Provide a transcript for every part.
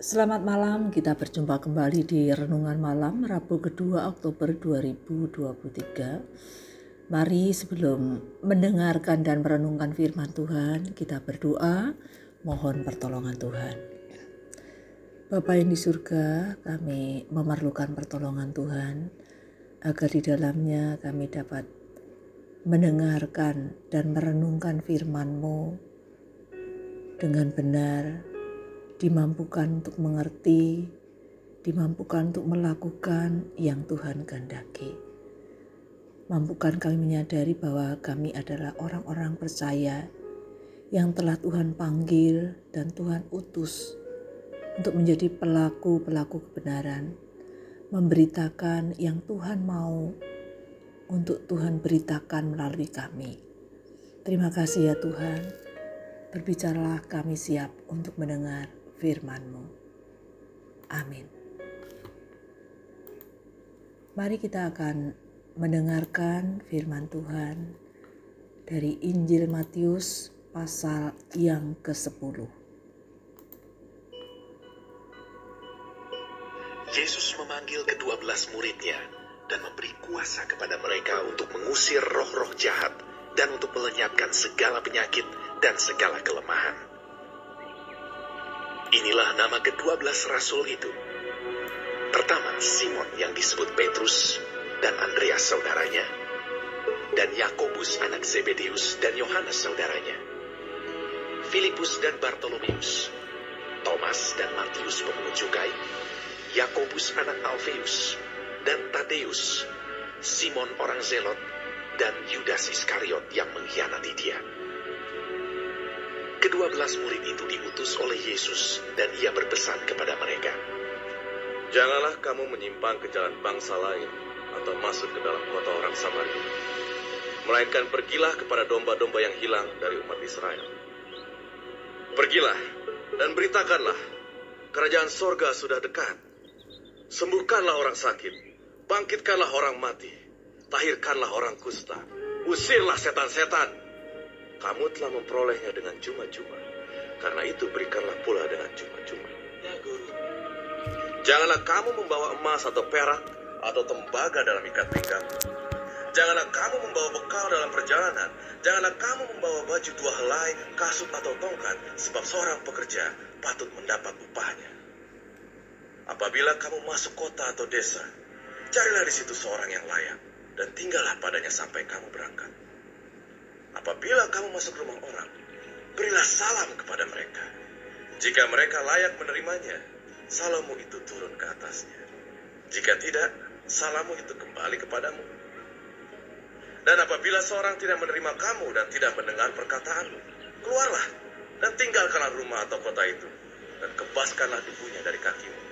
Selamat malam, kita berjumpa kembali di Renungan Malam Rabu kedua Oktober 2023. Mari sebelum mendengarkan dan merenungkan firman Tuhan, kita berdoa mohon pertolongan Tuhan. Bapa yang di surga, kami memerlukan pertolongan Tuhan agar di dalamnya kami dapat mendengarkan dan merenungkan firman-Mu dengan benar dimampukan untuk mengerti, dimampukan untuk melakukan yang Tuhan kehendaki. Mampukan kami menyadari bahwa kami adalah orang-orang percaya yang telah Tuhan panggil dan Tuhan utus untuk menjadi pelaku-pelaku kebenaran, memberitakan yang Tuhan mau untuk Tuhan beritakan melalui kami. Terima kasih ya Tuhan, berbicaralah kami siap untuk mendengar firman-Mu. Amin. Mari kita akan mendengarkan firman Tuhan dari Injil Matius pasal yang ke-10. Yesus memanggil kedua belas muridnya dan memberi kuasa kepada mereka untuk mengusir roh-roh jahat dan untuk melenyapkan segala penyakit dan segala kelemahan. Inilah nama kedua belas rasul itu. Pertama, Simon yang disebut Petrus dan Andreas saudaranya, dan Yakobus anak Zebedeus dan Yohanes saudaranya, Filipus dan Bartolomeus, Thomas dan Matius pemungut cukai, Yakobus anak Alfeus, dan Tadeus, Simon orang Zelot, dan Yudas Iskariot yang mengkhianati dia. Kedua belas murid itu diutus oleh Yesus dan ia berpesan kepada mereka. Janganlah kamu menyimpang ke jalan bangsa lain atau masuk ke dalam kota orang Samaria. Melainkan pergilah kepada domba-domba yang hilang dari umat Israel. Pergilah dan beritakanlah, kerajaan sorga sudah dekat. Sembuhkanlah orang sakit, bangkitkanlah orang mati, tahirkanlah orang kusta, usirlah setan-setan, kamu telah memperolehnya dengan cuma-cuma. Karena itu berikanlah pula dengan cuma-cuma. Ya, guru. Janganlah kamu membawa emas atau perak atau tembaga dalam ikat pinggang. Janganlah kamu membawa bekal dalam perjalanan. Janganlah kamu membawa baju dua helai, kasut atau tongkat, sebab seorang pekerja patut mendapat upahnya. Apabila kamu masuk kota atau desa, carilah di situ seorang yang layak, dan tinggallah padanya sampai kamu berangkat. Apabila kamu masuk rumah orang, berilah salam kepada mereka. Jika mereka layak menerimanya, salammu itu turun ke atasnya. Jika tidak, salammu itu kembali kepadamu. Dan apabila seorang tidak menerima kamu dan tidak mendengar perkataanmu, keluarlah dan tinggalkanlah rumah atau kota itu, dan kebaskanlah debunya dari kakimu.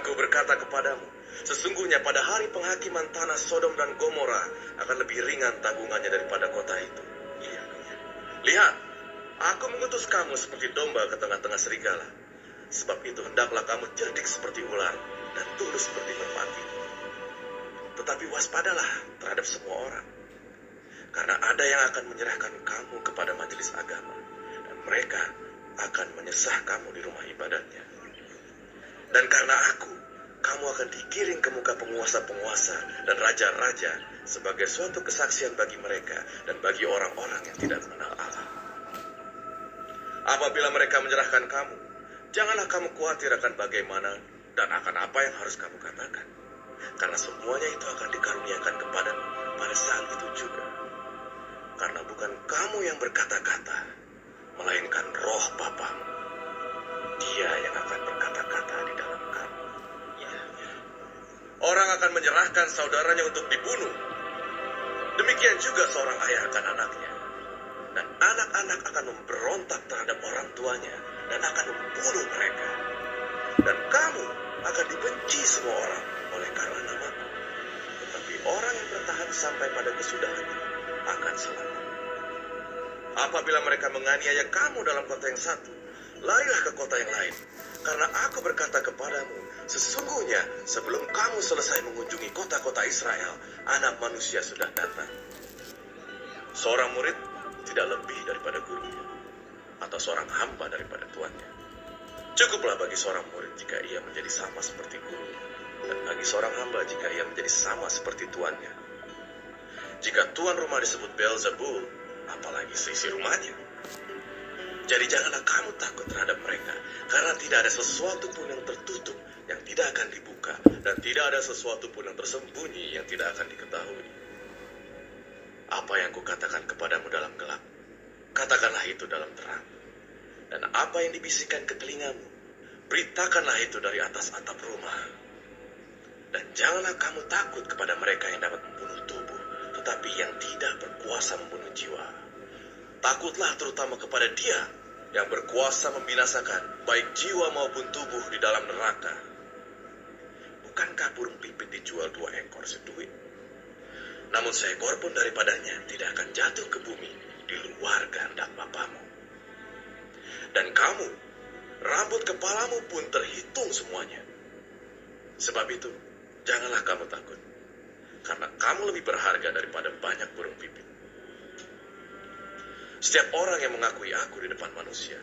Aku berkata kepadamu, Sesungguhnya pada hari penghakiman tanah Sodom dan Gomora akan lebih ringan tanggungannya daripada kota itu. Iya. Lihat, aku mengutus kamu seperti domba ke tengah-tengah serigala. Sebab itu hendaklah kamu cerdik seperti ular dan tulus seperti merpati. Tetapi waspadalah terhadap semua orang. Karena ada yang akan menyerahkan kamu kepada majelis agama. Dan mereka akan menyesah kamu di rumah ibadatnya. Dan karena aku kamu akan digiring ke muka penguasa-penguasa dan raja-raja sebagai suatu kesaksian bagi mereka dan bagi orang-orang yang tidak mengenal Allah. Apabila mereka menyerahkan kamu, janganlah kamu khawatir akan bagaimana dan akan apa yang harus kamu katakan. Karena semuanya itu akan dikaruniakan kepadamu pada saat itu juga. Karena bukan kamu yang berkata-kata, melainkan roh Bapamu. Dia yang akan berkata-kata di Orang akan menyerahkan saudaranya untuk dibunuh. Demikian juga seorang ayah akan anaknya. Dan anak-anak akan memberontak terhadap orang tuanya dan akan membunuh mereka. Dan kamu akan dibenci semua orang oleh karena namaku. Tetapi orang yang bertahan sampai pada kesudahannya akan selamat. Apabila mereka menganiaya kamu dalam kota yang satu, larilah ke kota yang lain. Karena aku berkata kepadamu, sesungguhnya sebelum kamu selesai mengunjungi kota-kota Israel, anak manusia sudah datang. Seorang murid tidak lebih daripada gurunya, atau seorang hamba daripada tuannya. Cukuplah bagi seorang murid jika ia menjadi sama seperti gurunya, dan bagi seorang hamba jika ia menjadi sama seperti tuannya. Jika tuan rumah disebut Beelzebul, apalagi seisi rumahnya. Jadi janganlah kamu takut terhadap mereka, karena tidak ada sesuatu pun yang tertutup yang tidak akan dibuka, dan tidak ada sesuatu pun yang tersembunyi yang tidak akan diketahui. Apa yang kukatakan kepadamu dalam gelap, katakanlah itu dalam terang. Dan apa yang dibisikkan ke telingamu, beritakanlah itu dari atas atap rumah. Dan janganlah kamu takut kepada mereka yang dapat membunuh tubuh, tetapi yang tidak berkuasa membunuh jiwa. Takutlah terutama kepada dia yang berkuasa membinasakan baik jiwa maupun tubuh di dalam neraka. Bukankah burung pipit dijual dua ekor seduit? Namun seekor pun daripadanya tidak akan jatuh ke bumi di luar kehendak Bapamu. Dan kamu, rambut kepalamu pun terhitung semuanya. Sebab itu, janganlah kamu takut, karena kamu lebih berharga daripada banyak burung pipit. Setiap orang yang mengakui aku di depan manusia,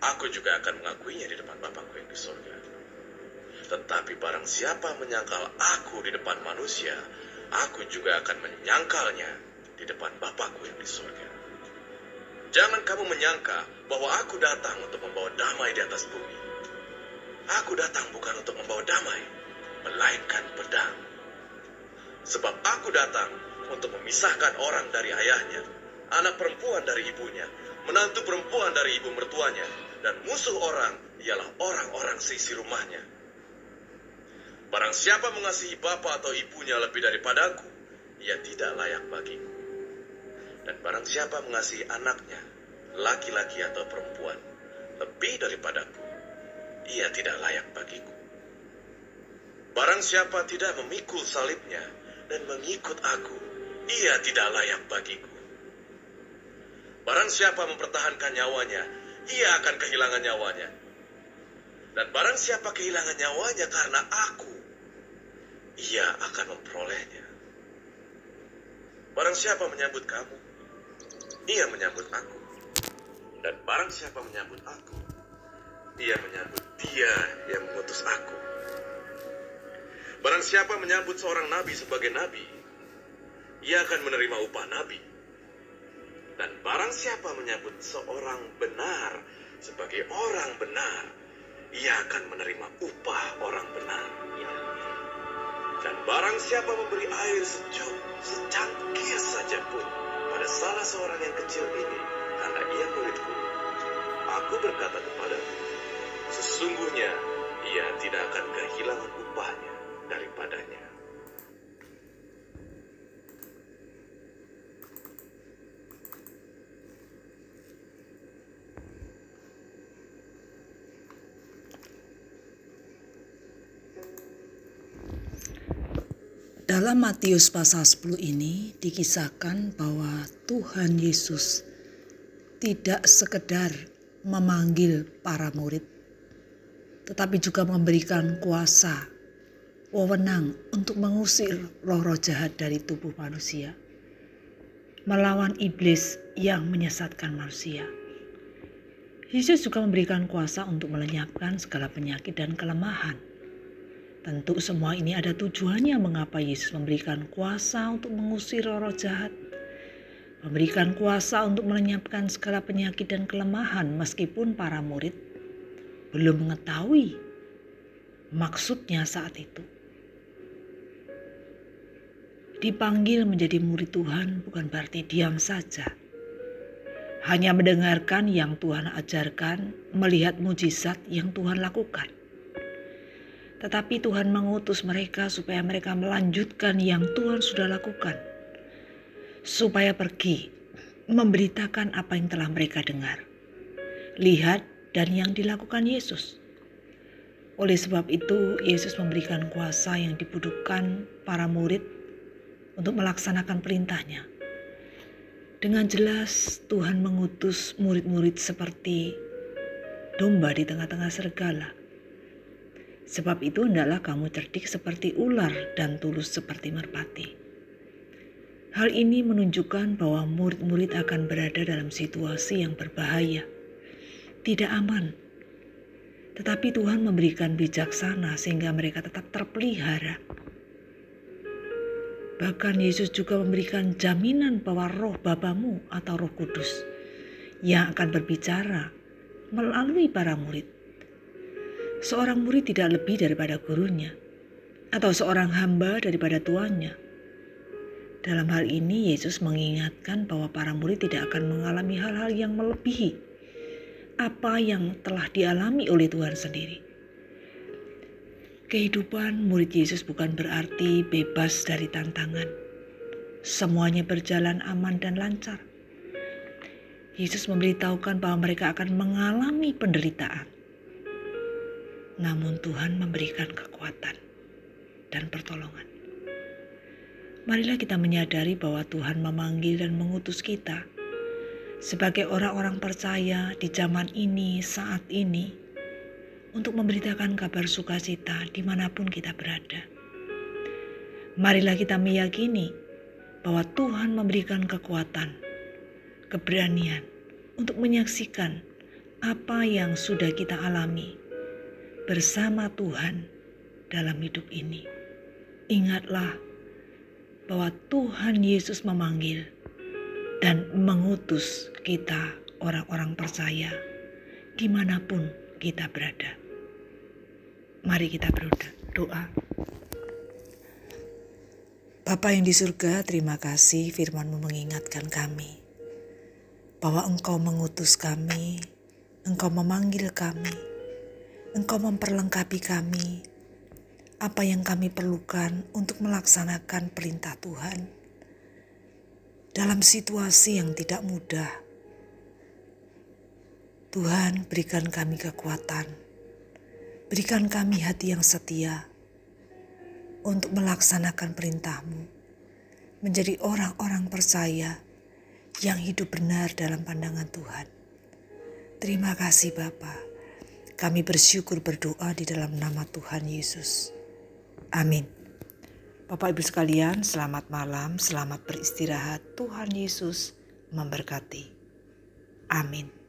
aku juga akan mengakuinya di depan Bapakku yang di sorga. Tetapi barang siapa menyangkal aku di depan manusia, aku juga akan menyangkalnya di depan Bapakku yang di sorga. Jangan kamu menyangka bahwa aku datang untuk membawa damai di atas bumi. Aku datang bukan untuk membawa damai, melainkan pedang. Sebab aku datang untuk memisahkan orang dari ayahnya, anak perempuan dari ibunya, menantu perempuan dari ibu mertuanya, dan musuh orang ialah orang-orang seisi rumahnya. Barang siapa mengasihi bapa atau ibunya lebih daripadaku, ia tidak layak bagiku. Dan barang siapa mengasihi anaknya, laki-laki atau perempuan, lebih daripadaku, ia tidak layak bagiku. Barang siapa tidak memikul salibnya dan mengikut aku, ia tidak layak bagiku. Barang siapa mempertahankan nyawanya, ia akan kehilangan nyawanya. Dan barang siapa kehilangan nyawanya karena aku, ia akan memperolehnya. Barang siapa menyambut kamu, ia menyambut aku. Dan barang siapa menyambut aku, ia menyambut dia yang mengutus aku. Barang siapa menyambut seorang nabi sebagai nabi, ia akan menerima upah nabi. Dan barang siapa menyambut seorang benar sebagai orang benar, ia akan menerima upah orang benar. Barang siapa memberi air sejuk secangkir saja pun pada salah seorang yang kecil ini, karena ia muridku, aku berkata kepadamu, sesungguhnya ia tidak akan kehilangan upahnya daripadanya. Dalam Matius pasal 10 ini dikisahkan bahwa Tuhan Yesus tidak sekedar memanggil para murid, tetapi juga memberikan kuasa, wewenang untuk mengusir roh-roh jahat dari tubuh manusia, melawan iblis yang menyesatkan manusia. Yesus juga memberikan kuasa untuk melenyapkan segala penyakit dan kelemahan Tentu semua ini ada tujuannya mengapa Yesus memberikan kuasa untuk mengusir roh jahat. Memberikan kuasa untuk melenyapkan segala penyakit dan kelemahan meskipun para murid belum mengetahui maksudnya saat itu. Dipanggil menjadi murid Tuhan bukan berarti diam saja. Hanya mendengarkan yang Tuhan ajarkan, melihat mujizat yang Tuhan lakukan tetapi Tuhan mengutus mereka supaya mereka melanjutkan yang Tuhan sudah lakukan. Supaya pergi memberitakan apa yang telah mereka dengar. Lihat dan yang dilakukan Yesus. Oleh sebab itu, Yesus memberikan kuasa yang dibutuhkan para murid untuk melaksanakan perintahnya. Dengan jelas Tuhan mengutus murid-murid seperti domba di tengah-tengah serigala Sebab itu hendaklah kamu cerdik seperti ular dan tulus seperti merpati. Hal ini menunjukkan bahwa murid-murid akan berada dalam situasi yang berbahaya, tidak aman. Tetapi Tuhan memberikan bijaksana sehingga mereka tetap terpelihara. Bahkan Yesus juga memberikan jaminan bahwa roh Bapamu atau roh kudus yang akan berbicara melalui para murid. Seorang murid tidak lebih daripada gurunya atau seorang hamba daripada tuannya. Dalam hal ini Yesus mengingatkan bahwa para murid tidak akan mengalami hal-hal yang melebihi apa yang telah dialami oleh Tuhan sendiri. Kehidupan murid Yesus bukan berarti bebas dari tantangan. Semuanya berjalan aman dan lancar. Yesus memberitahukan bahwa mereka akan mengalami penderitaan. Namun Tuhan memberikan kekuatan dan pertolongan. Marilah kita menyadari bahwa Tuhan memanggil dan mengutus kita sebagai orang-orang percaya di zaman ini, saat ini, untuk memberitakan kabar sukacita di mana pun kita berada. Marilah kita meyakini bahwa Tuhan memberikan kekuatan, keberanian untuk menyaksikan apa yang sudah kita alami bersama Tuhan dalam hidup ini. Ingatlah bahwa Tuhan Yesus memanggil dan mengutus kita orang-orang percaya di mana pun kita berada. Mari kita berdoa. Bapa yang di surga, terima kasih firmanmu mengingatkan kami bahwa engkau mengutus kami, engkau memanggil kami, engkau memperlengkapi kami, apa yang kami perlukan untuk melaksanakan perintah Tuhan dalam situasi yang tidak mudah. Tuhan berikan kami kekuatan Berikan kami hati yang setia untuk melaksanakan perintahmu, menjadi orang-orang percaya yang hidup benar dalam pandangan Tuhan. Terima kasih Bapa. Kami bersyukur berdoa di dalam nama Tuhan Yesus. Amin. Bapak Ibu sekalian, selamat malam, selamat beristirahat. Tuhan Yesus memberkati. Amin.